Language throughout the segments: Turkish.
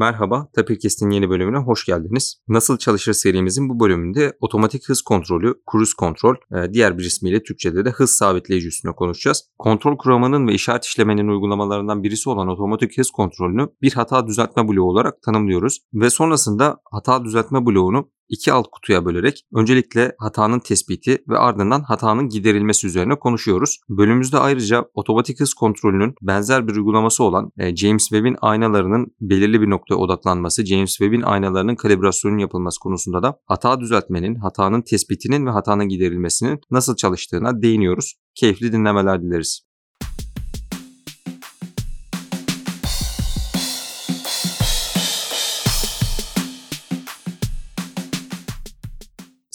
Merhaba, Tapirkest'in yeni bölümüne hoş geldiniz. Nasıl Çalışır serimizin bu bölümünde otomatik hız kontrolü, cruise kontrol, e, diğer bir ismiyle Türkçe'de de hız sabitleyici üstüne konuşacağız. Kontrol kuramanın ve işaret işlemenin uygulamalarından birisi olan otomatik hız kontrolünü bir hata düzeltme bloğu olarak tanımlıyoruz. Ve sonrasında hata düzeltme bloğunu iki alt kutuya bölerek öncelikle hatanın tespiti ve ardından hatanın giderilmesi üzerine konuşuyoruz. Bölümümüzde ayrıca otomatik hız kontrolünün benzer bir uygulaması olan e, James Webb'in aynalarının belirli bir noktaya odaklanması, James Webb'in aynalarının kalibrasyonun yapılması konusunda da hata düzeltmenin, hatanın tespitinin ve hatanın giderilmesinin nasıl çalıştığına değiniyoruz. Keyifli dinlemeler dileriz.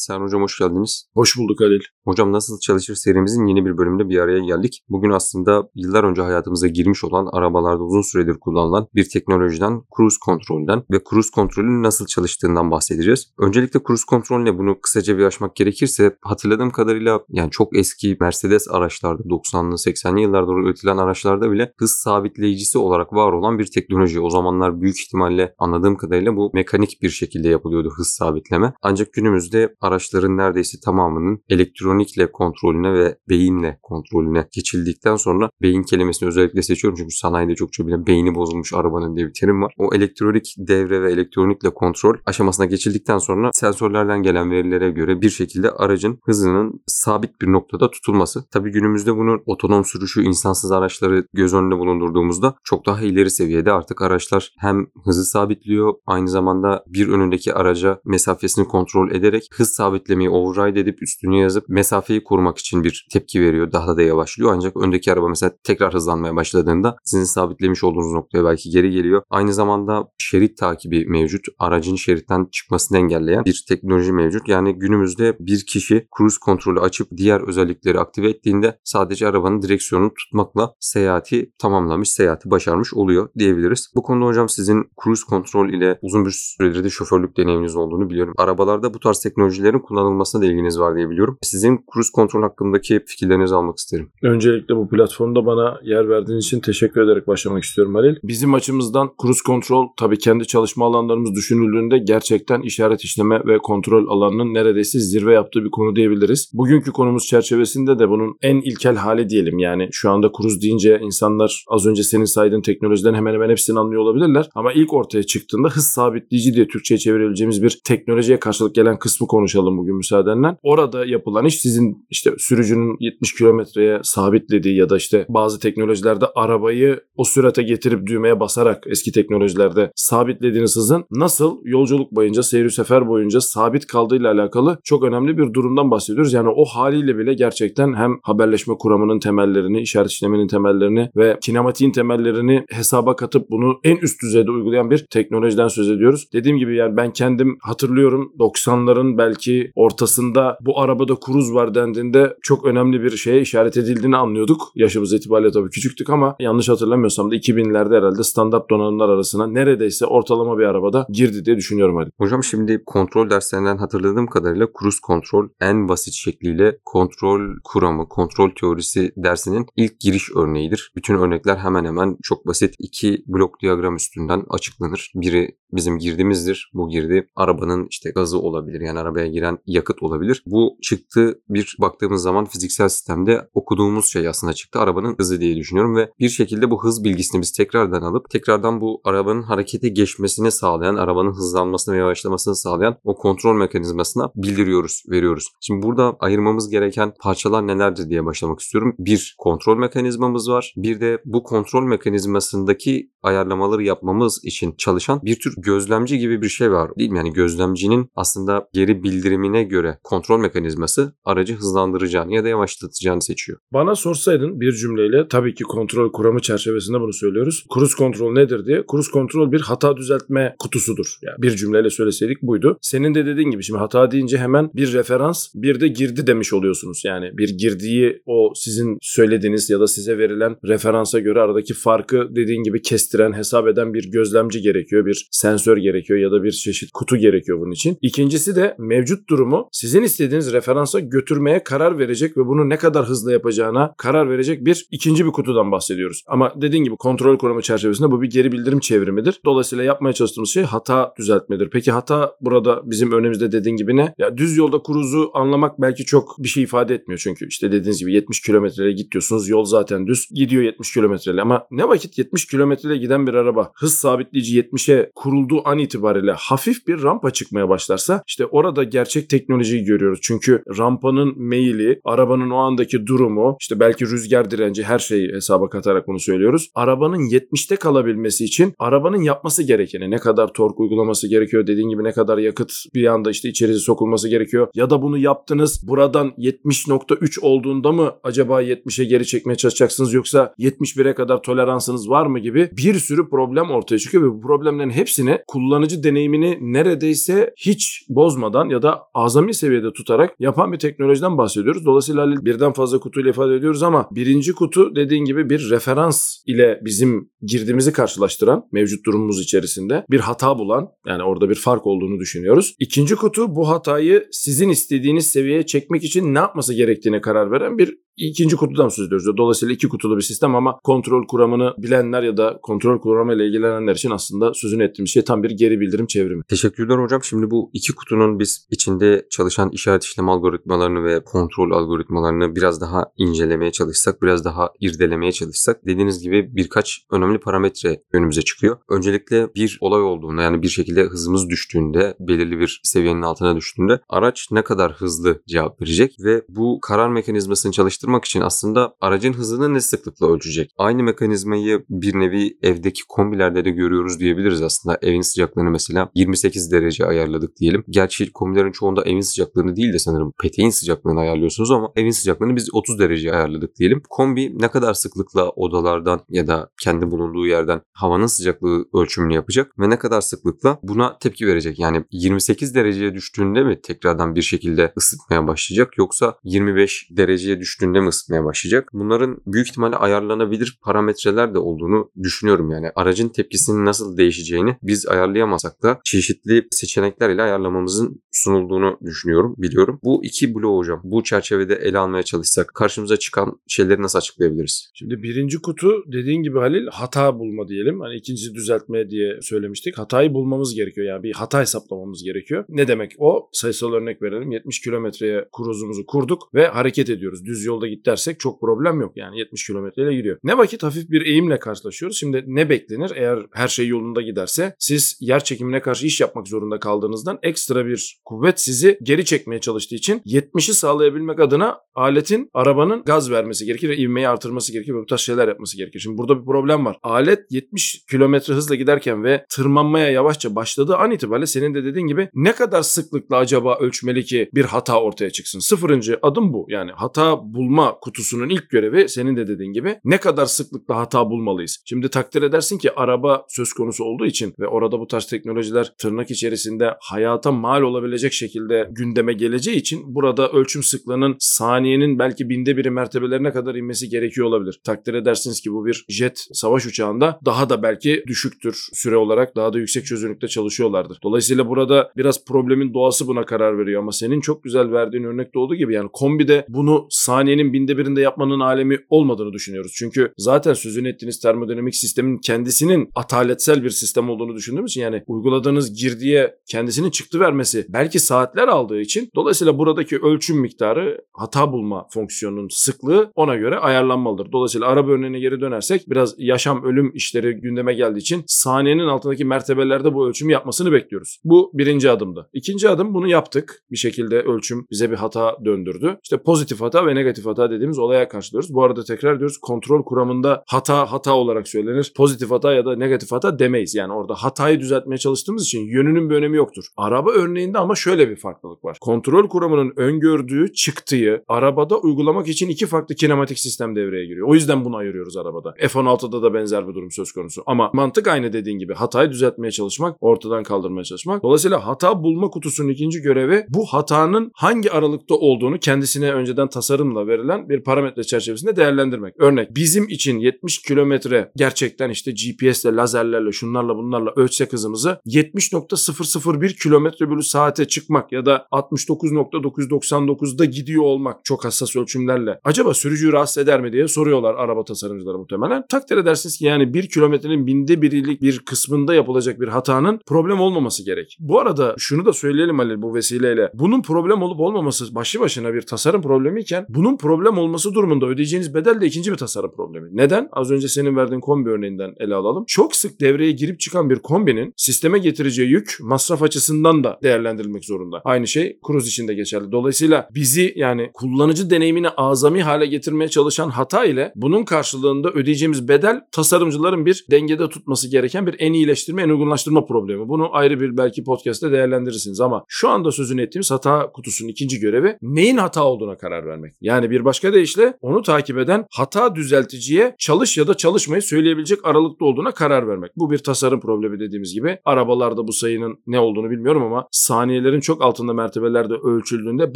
Serhan Hocam hoş geldiniz. Hoş bulduk Halil. Hocam Nasıl Çalışır serimizin yeni bir bölümünde bir araya geldik. Bugün aslında yıllar önce hayatımıza girmiş olan arabalarda uzun süredir kullanılan bir teknolojiden, cruise kontrolden ve cruise kontrolün nasıl çalıştığından bahsedeceğiz. Öncelikle cruise kontrol ne bunu kısaca bir açmak gerekirse hatırladığım kadarıyla yani çok eski Mercedes araçlarda 90'lı 80'li yıllarda üretilen araçlarda bile hız sabitleyicisi olarak var olan bir teknoloji. O zamanlar büyük ihtimalle anladığım kadarıyla bu mekanik bir şekilde yapılıyordu hız sabitleme. Ancak günümüzde araçların neredeyse tamamının elektronikle kontrolüne ve beyinle kontrolüne geçildikten sonra beyin kelimesini özellikle seçiyorum çünkü sanayide çokça bile beyni bozulmuş arabanın diye bir terim var. O elektronik devre ve elektronikle kontrol aşamasına geçildikten sonra sensörlerden gelen verilere göre bir şekilde aracın hızının sabit bir noktada tutulması. Tabii günümüzde bunun otonom sürüşü insansız araçları göz önünde bulundurduğumuzda çok daha ileri seviyede artık araçlar hem hızı sabitliyor aynı zamanda bir önündeki araca mesafesini kontrol ederek hız sabitlemeyi override edip üstünü yazıp mesafeyi korumak için bir tepki veriyor. Daha da yavaşlıyor. Ancak öndeki araba mesela tekrar hızlanmaya başladığında sizin sabitlemiş olduğunuz noktaya belki geri geliyor. Aynı zamanda şerit takibi mevcut. Aracın şeritten çıkmasını engelleyen bir teknoloji mevcut. Yani günümüzde bir kişi cruise kontrolü açıp diğer özellikleri aktive ettiğinde sadece arabanın direksiyonunu tutmakla seyahati tamamlamış, seyahati başarmış oluyor diyebiliriz. Bu konuda hocam sizin cruise kontrol ile uzun bir süredir de şoförlük deneyiminiz olduğunu biliyorum. Arabalarda bu tarz teknolojilerin teknolojilerin kullanılmasına da ilginiz var diye biliyorum. Sizin cruise kontrol hakkındaki fikirlerinizi almak isterim. Öncelikle bu platformda bana yer verdiğiniz için teşekkür ederek başlamak istiyorum Halil. Bizim açımızdan cruise kontrol tabii kendi çalışma alanlarımız düşünüldüğünde gerçekten işaret işleme ve kontrol alanının neredeyse zirve yaptığı bir konu diyebiliriz. Bugünkü konumuz çerçevesinde de bunun en ilkel hali diyelim. Yani şu anda cruise deyince insanlar az önce senin saydığın teknolojiden hemen hemen hepsini anlıyor olabilirler. Ama ilk ortaya çıktığında hız sabitleyici diye Türkçe'ye çevirebileceğimiz bir teknolojiye karşılık gelen kısmı konuşalım konuşalım bugün müsaadenle. Orada yapılan iş sizin işte sürücünün 70 kilometreye sabitlediği ya da işte bazı teknolojilerde arabayı o sürate getirip düğmeye basarak eski teknolojilerde sabitlediğiniz hızın nasıl yolculuk boyunca, seyir sefer boyunca sabit kaldığıyla alakalı çok önemli bir durumdan bahsediyoruz. Yani o haliyle bile gerçekten hem haberleşme kuramının temellerini, işaret işlemenin temellerini ve kinematiğin temellerini hesaba katıp bunu en üst düzeyde uygulayan bir teknolojiden söz ediyoruz. Dediğim gibi yani ben kendim hatırlıyorum 90'ların belki ortasında bu arabada kuruz var dendiğinde çok önemli bir şeye işaret edildiğini anlıyorduk. Yaşımız itibariyle tabii küçüktük ama yanlış hatırlamıyorsam da 2000'lerde herhalde standart donanımlar arasına neredeyse ortalama bir arabada girdi diye düşünüyorum hadi. Hocam şimdi kontrol derslerinden hatırladığım kadarıyla cruise kontrol en basit şekliyle kontrol kuramı, kontrol teorisi dersinin ilk giriş örneğidir. Bütün örnekler hemen hemen çok basit iki blok diyagram üstünden açıklanır. Biri bizim girdimizdir. Bu girdi arabanın işte gazı olabilir. Yani arabaya giren yakıt olabilir. Bu çıktı bir baktığımız zaman fiziksel sistemde okuduğumuz şey aslında çıktı. Arabanın hızı diye düşünüyorum ve bir şekilde bu hız bilgisini biz tekrardan alıp tekrardan bu arabanın harekete geçmesini sağlayan, arabanın hızlanmasını ve yavaşlamasını sağlayan o kontrol mekanizmasına bildiriyoruz, veriyoruz. Şimdi burada ayırmamız gereken parçalar nelerdir diye başlamak istiyorum. Bir kontrol mekanizmamız var. Bir de bu kontrol mekanizmasındaki ayarlamaları yapmamız için çalışan bir tür gözlemci gibi bir şey var değil mi? Yani gözlemcinin aslında geri bildirimine göre kontrol mekanizması aracı hızlandıracağını ya da yavaşlatacağını seçiyor. Bana sorsaydın bir cümleyle tabii ki kontrol kuramı çerçevesinde bunu söylüyoruz. Cruise kontrol nedir diye. Cruise kontrol bir hata düzeltme kutusudur. Yani bir cümleyle söyleseydik buydu. Senin de dediğin gibi şimdi hata deyince hemen bir referans bir de girdi demiş oluyorsunuz. Yani bir girdiği o sizin söylediğiniz ya da size verilen referansa göre aradaki farkı dediğin gibi kestiren, hesap eden bir gözlemci gerekiyor. Bir sensör gerekiyor ya da bir çeşit kutu gerekiyor bunun için. İkincisi de mevcut mevcut durumu sizin istediğiniz referansa götürmeye karar verecek ve bunu ne kadar hızlı yapacağına karar verecek bir ikinci bir kutudan bahsediyoruz. Ama dediğin gibi kontrol kuramı çerçevesinde bu bir geri bildirim çevrimidir. Dolayısıyla yapmaya çalıştığımız şey hata düzeltmedir. Peki hata burada bizim önümüzde dediğin gibi ne? Ya düz yolda kuruzu anlamak belki çok bir şey ifade etmiyor çünkü işte dediğiniz gibi 70 kilometreye git diyorsunuz. Yol zaten düz. Gidiyor 70 kilometreyle ama ne vakit 70 kilometreyle giden bir araba hız sabitleyici 70'e kurulduğu an itibariyle hafif bir rampa çıkmaya başlarsa işte orada gerçek teknolojiyi görüyoruz. Çünkü rampanın meyili, arabanın o andaki durumu, işte belki rüzgar direnci her şeyi hesaba katarak bunu söylüyoruz. Arabanın 70'te kalabilmesi için arabanın yapması gerekeni ne kadar tork uygulaması gerekiyor dediğin gibi ne kadar yakıt bir anda işte içeriye sokulması gerekiyor ya da bunu yaptınız buradan 70.3 olduğunda mı acaba 70'e geri çekmeye çalışacaksınız yoksa 71'e kadar toleransınız var mı gibi bir sürü problem ortaya çıkıyor ve bu problemlerin hepsini kullanıcı deneyimini neredeyse hiç bozmadan ya da azami seviyede tutarak yapan bir teknolojiden bahsediyoruz. Dolayısıyla birden fazla kutuyla ifade ediyoruz ama birinci kutu dediğin gibi bir referans ile bizim girdiğimizi karşılaştıran mevcut durumumuz içerisinde bir hata bulan yani orada bir fark olduğunu düşünüyoruz. İkinci kutu bu hatayı sizin istediğiniz seviyeye çekmek için ne yapması gerektiğine karar veren bir ikinci kutudan söz ediyoruz. Dolayısıyla iki kutulu bir sistem ama kontrol kuramını bilenler ya da kontrol kuramıyla ilgilenenler için aslında sözünü ettiğimiz şey tam bir geri bildirim çevrimi. Teşekkürler hocam. Şimdi bu iki kutunun biz içinde çalışan işaret işlem algoritmalarını ve kontrol algoritmalarını biraz daha incelemeye çalışsak, biraz daha irdelemeye çalışsak dediğiniz gibi birkaç önemli parametre önümüze çıkıyor. Öncelikle bir olay olduğunda yani bir şekilde hızımız düştüğünde, belirli bir seviyenin altına düştüğünde araç ne kadar hızlı cevap verecek ve bu karar mekanizmasını çalıştırmak için aslında aracın hızını ne sıklıkla ölçecek? Aynı mekanizmayı bir nevi evdeki kombilerde de görüyoruz diyebiliriz aslında. Evin sıcaklığını mesela 28 derece ayarladık diyelim. Gerçi kombilerin çoğunda evin sıcaklığını değil de sanırım peteğin sıcaklığını ayarlıyorsunuz ama evin sıcaklığını biz 30 dereceye ayarladık diyelim. Kombi ne kadar sıklıkla odalardan ya da kendi bulunduğu yerden havanın sıcaklığı ölçümünü yapacak ve ne kadar sıklıkla buna tepki verecek. Yani 28 dereceye düştüğünde mi tekrardan bir şekilde ısıtmaya başlayacak yoksa 25 dereceye düştüğünde mi ısıtmaya başlayacak? Bunların büyük ihtimalle ayarlanabilir parametreler de olduğunu düşünüyorum yani. Aracın tepkisinin nasıl değişeceğini biz ayarlayamasak da çeşitli seçenekler ile ayarlamamızın sunulduğunu düşünüyorum, biliyorum. Bu iki bloğu hocam bu çerçevede ele almaya çalışsak karşımıza çıkan şeyleri nasıl açıklayabiliriz? Şimdi birinci kutu dediğin gibi Halil hata bulma diyelim. Hani ikincisi düzeltme diye söylemiştik. Hatayı bulmamız gerekiyor. Yani bir hata hesaplamamız gerekiyor. Ne demek o? Sayısal örnek verelim. 70 kilometreye kruzumuzu kurduk ve hareket ediyoruz. Düz yolda git dersek çok problem yok. Yani 70 kilometreyle gidiyor. Ne vakit hafif bir eğimle karşılaşıyoruz. Şimdi ne beklenir? Eğer her şey yolunda giderse siz yer çekimine karşı iş yapmak zorunda kaldığınızdan ekstra bir kuvvet sizi geri çekmeye çalıştığı için 70'i sağlayabilmek adına aletin arabanın gaz vermesi gerekir ve ivmeyi artırması gerekir ve bu tarz şeyler yapması gerekir. Şimdi burada bir problem var. Alet 70 kilometre hızla giderken ve tırmanmaya yavaşça başladığı an itibariyle senin de dediğin gibi ne kadar sıklıkla acaba ölçmeli ki bir hata ortaya çıksın? Sıfırıncı adım bu. Yani hata bulma kutusunun ilk görevi senin de dediğin gibi ne kadar sıklıkla hata bulmalıyız? Şimdi takdir edersin ki araba söz konusu olduğu için ve orada bu tarz teknolojiler tırnak içerisinde hayata mal olabilecek şekilde gündeme geleceği için burada ölçüm sıklığının saniyenin belki binde biri mertebelerine kadar inmesi gerekiyor olabilir. Takdir edersiniz ki bu bir jet savaş uçağında daha da belki düşüktür süre olarak daha da yüksek çözünürlükte çalışıyorlardır. Dolayısıyla burada biraz problemin doğası buna karar veriyor ama senin çok güzel verdiğin örnekte olduğu gibi yani kombide bunu saniyenin binde birinde yapmanın alemi olmadığını düşünüyoruz. Çünkü zaten sözünü ettiğiniz termodinamik sistemin kendisinin ataletsel bir sistem olduğunu düşündüğümüz için yani uyguladığınız girdiye kendisinin çıktı vermesi belki saatler aldığı için dolayısıyla buradaki ölçüm miktarı hata bulma fonksiyonunun sıklığı ona göre ayarlanmalıdır. Dolayısıyla araba örneğine geri dönersek biraz yaşam ölüm işleri gündeme geldiği için saniyenin altındaki mertebelerde bu ölçümü yapmasını bekliyoruz. Bu birinci adımdı. İkinci adım bunu yaptık. Bir şekilde ölçüm bize bir hata döndürdü. İşte pozitif hata ve negatif hata dediğimiz olaya karşılıyoruz. Bu arada tekrar diyoruz kontrol kuramında hata hata olarak söylenir. Pozitif hata ya da negatif hata demeyiz. Yani orada hatayı düzeltmeye çalıştığımız için yönünün bir önemi yoktur. Araba örneğinde ama şöyle bir farklılık var. Kontrol kuramının öngördüğü çıktığı arabada uygulamak için iki farklı kinematik sistem devreye giriyor. O yüzden bunu ayırıyoruz arabada. F-16'da da benzer bir durum söz konusu. Ama mantık aynı dediğin gibi. Hatayı düzeltmeye çalışmak, ortadan kaldırmaya çalışmak. Dolayısıyla hata bulma kutusunun ikinci görevi bu hatanın hangi aralıkta olduğunu kendisine önceden tasarımla ve verilen bir parametre çerçevesinde değerlendirmek. Örnek bizim için 70 kilometre gerçekten işte GPS'le, lazerlerle, şunlarla bunlarla ölçsek hızımızı 70.001 kilometre bölü saate çıkmak ya da 69.999'da gidiyor olmak çok hassas ölçümlerle acaba sürücüyü rahatsız eder mi diye soruyorlar araba tasarımcıları muhtemelen. Takdir edersiniz ki yani 1 kilometrenin binde birilik bir kısmında yapılacak bir hatanın problem olmaması gerek. Bu arada şunu da söyleyelim Ali bu vesileyle. Bunun problem olup olmaması başlı başına bir tasarım problemi iken bunun problem olması durumunda ödeyeceğiniz bedel de ikinci bir tasarım problemi. Neden? Az önce senin verdiğin kombi örneğinden ele alalım. Çok sık devreye girip çıkan bir kombinin sisteme getireceği yük masraf açısından da değerlendirilmek zorunda. Aynı şey Cruise için de geçerli. Dolayısıyla bizi yani kullanıcı deneyimini azami hale getirmeye çalışan hata ile bunun karşılığında ödeyeceğimiz bedel tasarımcıların bir dengede tutması gereken bir en iyileştirme, en uygunlaştırma problemi. Bunu ayrı bir belki podcast'te değerlendirirsiniz ama şu anda sözünü ettiğimiz hata kutusunun ikinci görevi neyin hata olduğuna karar vermek. Yani bir başka deyişle onu takip eden hata düzelticiye çalış ya da çalışmayı söyleyebilecek aralıkta olduğuna karar vermek. Bu bir tasarım problemi dediğimiz gibi. Arabalarda bu sayının ne olduğunu bilmiyorum ama saniyelerin çok altında mertebelerde ölçüldüğünde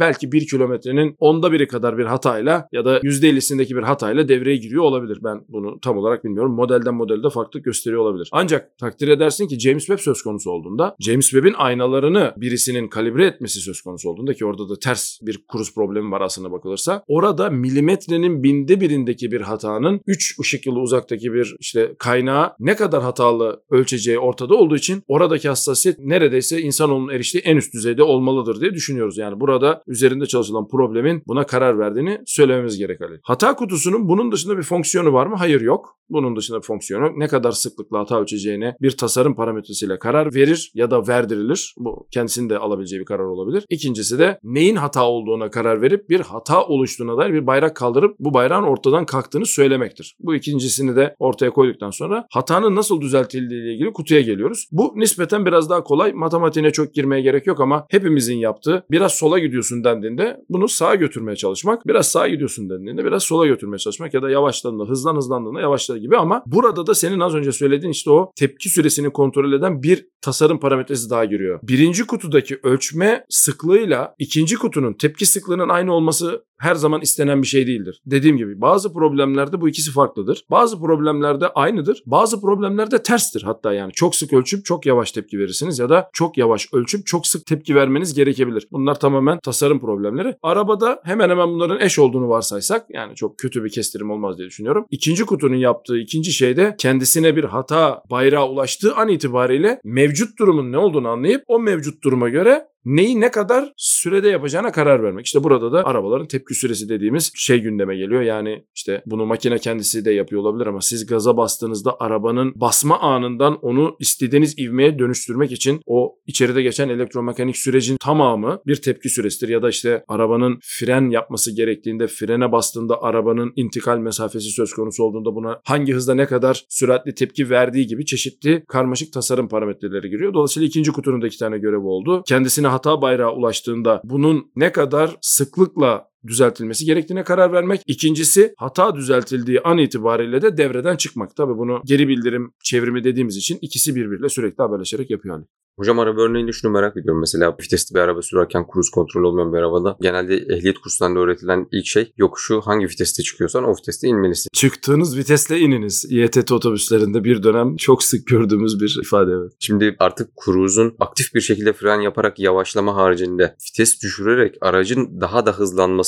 belki bir kilometrenin onda biri kadar bir hatayla ya da %50'sindeki bir hatayla devreye giriyor olabilir. Ben bunu tam olarak bilmiyorum. Modelden modelde farklılık gösteriyor olabilir. Ancak takdir edersin ki James Webb söz konusu olduğunda James Webb'in aynalarını birisinin kalibre etmesi söz konusu olduğunda ki orada da ters bir kruz problemi var aslına bakılırsa orada milimetrenin binde birindeki bir hatanın 3 ışık yılı uzaktaki bir işte kaynağı ne kadar hatalı ölçeceği ortada olduğu için oradaki hassasiyet neredeyse insanoğlunun eriştiği en üst düzeyde olmalıdır diye düşünüyoruz. Yani burada üzerinde çalışılan problemin buna karar verdiğini söylememiz gerek Ali. Hata kutusunun bunun dışında bir fonksiyonu var mı? Hayır yok. Bunun dışında bir fonksiyonu yok. Ne kadar sıklıkla hata ölçeceğine bir tasarım parametresiyle karar verir ya da verdirilir. Bu kendisinin de alabileceği bir karar olabilir. İkincisi de neyin hata olduğuna karar verip bir hata oluştuğuna dair bir bayrak kaldırıp bu bayrağın ortadan kalktığını söylemektir. Bu ikincisini de ortaya koyduktan sonra hatanın nasıl düzeltildiği ile ilgili kutuya geliyoruz. Bu nispeten biraz daha kolay. Matematiğine çok girmeye gerek yok ama hepimizin yaptığı biraz sola gidiyorsun dendiğinde bunu sağa götürmeye çalışmak. Biraz sağa gidiyorsun dendiğinde biraz sola götürmeye çalışmak ya da yavaşladığında hızlan hızlandığında yavaşladığı gibi ama burada da senin az önce söylediğin işte o tepki süresini kontrol eden bir tasarım parametresi daha giriyor. Birinci kutudaki ölçme sıklığıyla ikinci kutunun tepki sıklığının aynı olması her zaman istenen bir şey değildir. Dediğim gibi bazı problemlerde bu ikisi farklıdır. Bazı problemlerde aynıdır. Bazı problemlerde terstir hatta yani. Çok sık ölçüp çok yavaş tepki verirsiniz ya da çok yavaş ölçüp çok sık tepki vermeniz gerekebilir. Bunlar tamamen tasarım problemleri. Arabada hemen hemen bunların eş olduğunu varsaysak yani çok kötü bir kestirim olmaz diye düşünüyorum. İkinci kutunun yaptığı ikinci şey de kendisine bir hata bayrağı ulaştığı an itibariyle mevcut durumun ne olduğunu anlayıp o mevcut duruma göre neyi ne kadar sürede yapacağına karar vermek. İşte burada da arabaların tepki süresi dediğimiz şey gündeme geliyor. Yani işte bunu makine kendisi de yapıyor olabilir ama siz gaza bastığınızda arabanın basma anından onu istediğiniz ivmeye dönüştürmek için o içeride geçen elektromekanik sürecin tamamı bir tepki süresidir. Ya da işte arabanın fren yapması gerektiğinde frene bastığında arabanın intikal mesafesi söz konusu olduğunda buna hangi hızda ne kadar süratli tepki verdiği gibi çeşitli karmaşık tasarım parametreleri giriyor. Dolayısıyla ikinci kutunun da iki tane görevi oldu. Kendisine hata bayrağı ulaştığında bunun ne kadar sıklıkla düzeltilmesi gerektiğine karar vermek. İkincisi hata düzeltildiği an itibariyle de devreden çıkmak. Tabii bunu geri bildirim çevrimi dediğimiz için ikisi birbiriyle sürekli haberleşerek yapıyor. Ali. Hocam araba örneğinde şunu merak ediyorum. Mesela vitesli bir araba sürerken kruz kontrol olmayan bir arabada genelde ehliyet kurslarında öğretilen ilk şey yokuşu hangi viteste çıkıyorsan o viteste inmelisin. Çıktığınız vitesle ininiz. İETT otobüslerinde bir dönem çok sık gördüğümüz bir ifade. Evet. Şimdi artık kruzun aktif bir şekilde fren yaparak yavaşlama haricinde vites düşürerek aracın daha da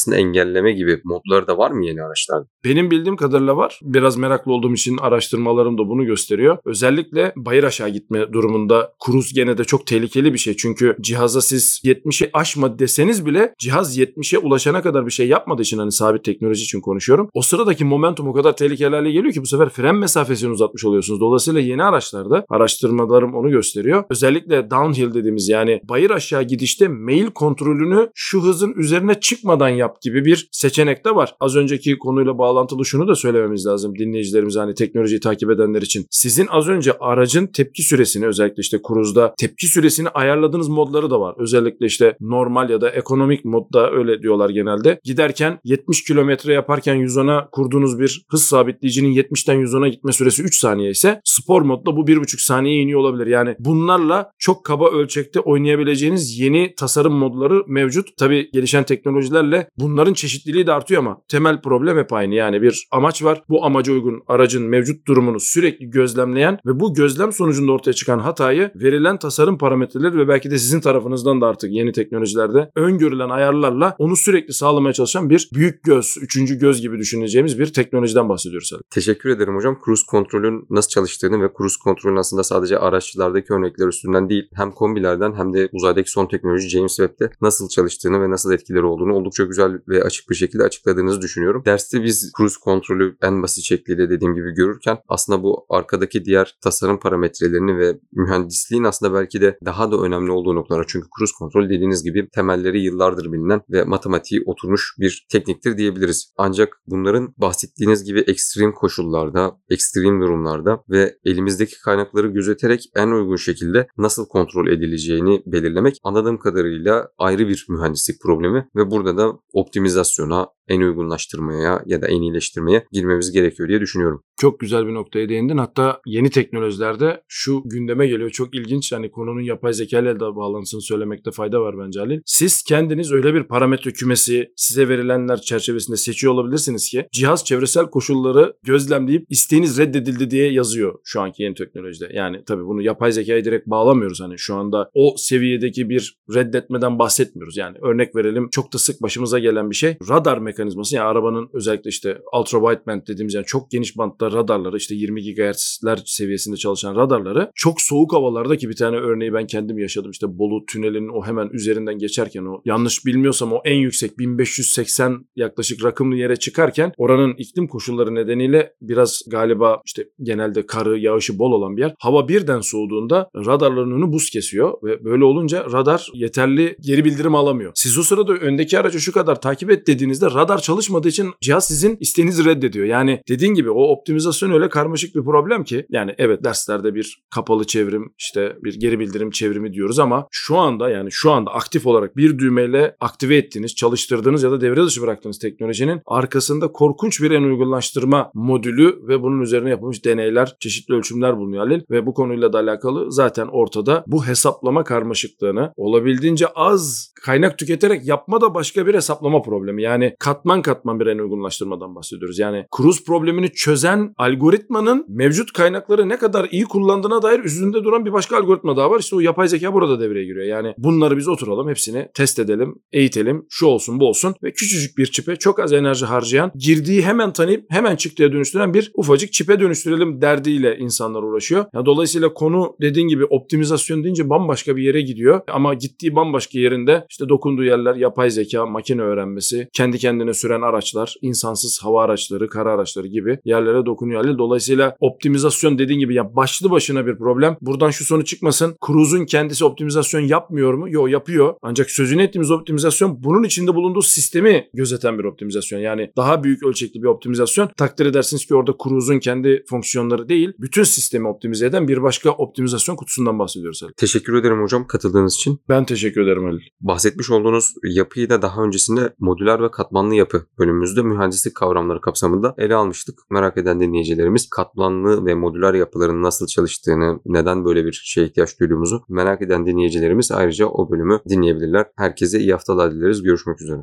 hızlanmasını engelleme gibi modları da var mı yeni araçlarda? Benim bildiğim kadarıyla var. Biraz meraklı olduğum için araştırmalarım da bunu gösteriyor. Özellikle bayır aşağı gitme durumunda kruz gene de çok tehlikeli bir şey. Çünkü cihaza siz 70'i aşma deseniz bile cihaz 70'e ulaşana kadar bir şey yapmadığı için hani sabit teknoloji için konuşuyorum. O sıradaki momentum o kadar tehlikeli hale geliyor ki bu sefer fren mesafesini uzatmış oluyorsunuz. Dolayısıyla yeni araçlarda araştırmalarım onu gösteriyor. Özellikle downhill dediğimiz yani bayır aşağı gidişte mail kontrolünü şu hızın üzerine çıkmadan yap gibi bir seçenek de var. Az önceki konuyla bağlantılı şunu da söylememiz lazım dinleyicilerimiz hani teknolojiyi takip edenler için. Sizin az önce aracın tepki süresini özellikle işte kruzda tepki süresini ayarladığınız modları da var. Özellikle işte normal ya da ekonomik modda öyle diyorlar genelde. Giderken 70 kilometre yaparken 110'a kurduğunuz bir hız sabitleyicinin 70'ten 110'a gitme süresi 3 saniye ise spor modda bu 1,5 saniye iniyor olabilir. Yani bunlarla çok kaba ölçekte oynayabileceğiniz yeni tasarım modları mevcut. Tabi gelişen teknolojilerle bunların çeşitliliği de artıyor ama temel problem hep aynı. Yani bir amaç var. Bu amaca uygun aracın mevcut durumunu sürekli gözlemleyen ve bu gözlem sonucunda ortaya çıkan hatayı verilen tasarım parametreleri ve belki de sizin tarafınızdan da artık yeni teknolojilerde öngörülen ayarlarla onu sürekli sağlamaya çalışan bir büyük göz, üçüncü göz gibi düşüneceğimiz bir teknolojiden bahsediyoruz. Teşekkür ederim hocam. Cruise kontrolün nasıl çalıştığını ve cruise kontrolün aslında sadece araçlardaki örnekler üstünden değil hem kombilerden hem de uzaydaki son teknoloji James Webb'de nasıl çalıştığını ve nasıl etkileri olduğunu oldukça güzel ve açık bir şekilde açıkladığınızı düşünüyorum. Derste biz cruise kontrolü en basit şekliyle dediğim gibi görürken aslında bu arkadaki diğer tasarım parametrelerini ve mühendisliğin aslında belki de daha da önemli olduğu noktalar. Çünkü cruise kontrol dediğiniz gibi temelleri yıllardır bilinen ve matematiği oturmuş bir tekniktir diyebiliriz. Ancak bunların bahsettiğiniz gibi ekstrem koşullarda, ekstrem durumlarda ve elimizdeki kaynakları gözeterek en uygun şekilde nasıl kontrol edileceğini belirlemek anladığım kadarıyla ayrı bir mühendislik problemi ve burada da optimizasyona, en uygunlaştırmaya ya da en iyileştirmeye girmemiz gerekiyor diye düşünüyorum. Çok güzel bir noktaya değindin. Hatta yeni teknolojilerde şu gündeme geliyor. Çok ilginç. Yani konunun yapay zeka ile de bağlantısını söylemekte fayda var bence Halil. Siz kendiniz öyle bir parametre kümesi size verilenler çerçevesinde seçiyor olabilirsiniz ki cihaz çevresel koşulları gözlemleyip isteğiniz reddedildi diye yazıyor şu anki yeni teknolojide. Yani tabii bunu yapay zekaya direkt bağlamıyoruz. Hani şu anda o seviyedeki bir reddetmeden bahsetmiyoruz. Yani örnek verelim çok da sık başımıza gelen bir şey. Radar mekanizması. Yani arabanın özellikle işte ultra wideband dediğimiz yani çok geniş bantta radarları işte 20 GHz'ler seviyesinde çalışan radarları çok soğuk havalarda ki bir tane örneği ben kendim yaşadım. İşte Bolu tünelinin o hemen üzerinden geçerken o yanlış bilmiyorsam o en yüksek 1580 yaklaşık rakımlı yere çıkarken oranın iklim koşulları nedeniyle biraz galiba işte genelde karı yağışı bol olan bir yer. Hava birden soğuduğunda radarların önü buz kesiyor ve böyle olunca radar yeterli geri bildirim alamıyor. Siz o sırada öndeki aracı şu kadar takip et dediğinizde radar çalışmadığı için cihaz sizin isteğinizi reddediyor. Yani dediğin gibi o optimizasyon öyle karmaşık bir problem ki yani evet derslerde bir kapalı çevrim işte bir geri bildirim çevrimi diyoruz ama şu anda yani şu anda aktif olarak bir düğmeyle aktive ettiğiniz, çalıştırdığınız ya da devre dışı bıraktığınız teknolojinin arkasında korkunç bir en uygunlaştırma modülü ve bunun üzerine yapılmış deneyler, çeşitli ölçümler bulunuyor Halil ve bu konuyla da alakalı zaten ortada bu hesaplama karmaşıklığını olabildiğince az kaynak tüketerek yapma da başka bir hesaplama problemi. Yani katman katman bir en uygunlaştırmadan bahsediyoruz. Yani cruise problemini çözen algoritmanın mevcut kaynakları ne kadar iyi kullandığına dair üzerinde duran bir başka algoritma daha var. İşte o yapay zeka burada devreye giriyor. Yani bunları biz oturalım hepsini test edelim, eğitelim, şu olsun bu olsun ve küçücük bir çipe çok az enerji harcayan, girdiği hemen tanıyıp hemen çıktıya dönüştüren bir ufacık çipe dönüştürelim derdiyle insanlar uğraşıyor. Yani dolayısıyla konu dediğin gibi optimizasyon deyince bambaşka bir yere gidiyor ama gittiği bambaşka yerinde işte dokunduğu yerler yapay zeka, makine öğrenmesi, kendi kendine süren araçlar, insansız hava araçları, kara araçları gibi yerlere dokunuyor. Dolayısıyla optimizasyon dediğin gibi ya başlı başına bir problem. Buradan şu sonuç çıkmasın. Cruise'un kendisi optimizasyon yapmıyor mu? Yok yapıyor. Ancak sözünü ettiğimiz optimizasyon bunun içinde bulunduğu sistemi gözeten bir optimizasyon. Yani daha büyük ölçekli bir optimizasyon. Takdir edersiniz ki orada Cruise'un kendi fonksiyonları değil, bütün sistemi optimize eden bir başka optimizasyon kutusundan bahsediyoruz Halil. Teşekkür ederim hocam katıldığınız için. Ben teşekkür ederim Halil. Bahsetmiş olduğunuz yapıyı da daha öncesinde modüler ve katmanlı yapı bölümümüzde mühendislik kavramları kapsamında ele almıştık. Merak eden dinleyicilerimiz katmanlı ve modüler yapıların nasıl çalıştığını, neden böyle bir şeye ihtiyaç duyduğumuzu merak eden dinleyicilerimiz ayrıca o bölümü dinleyebilirler. Herkese iyi haftalar dileriz. Görüşmek üzere.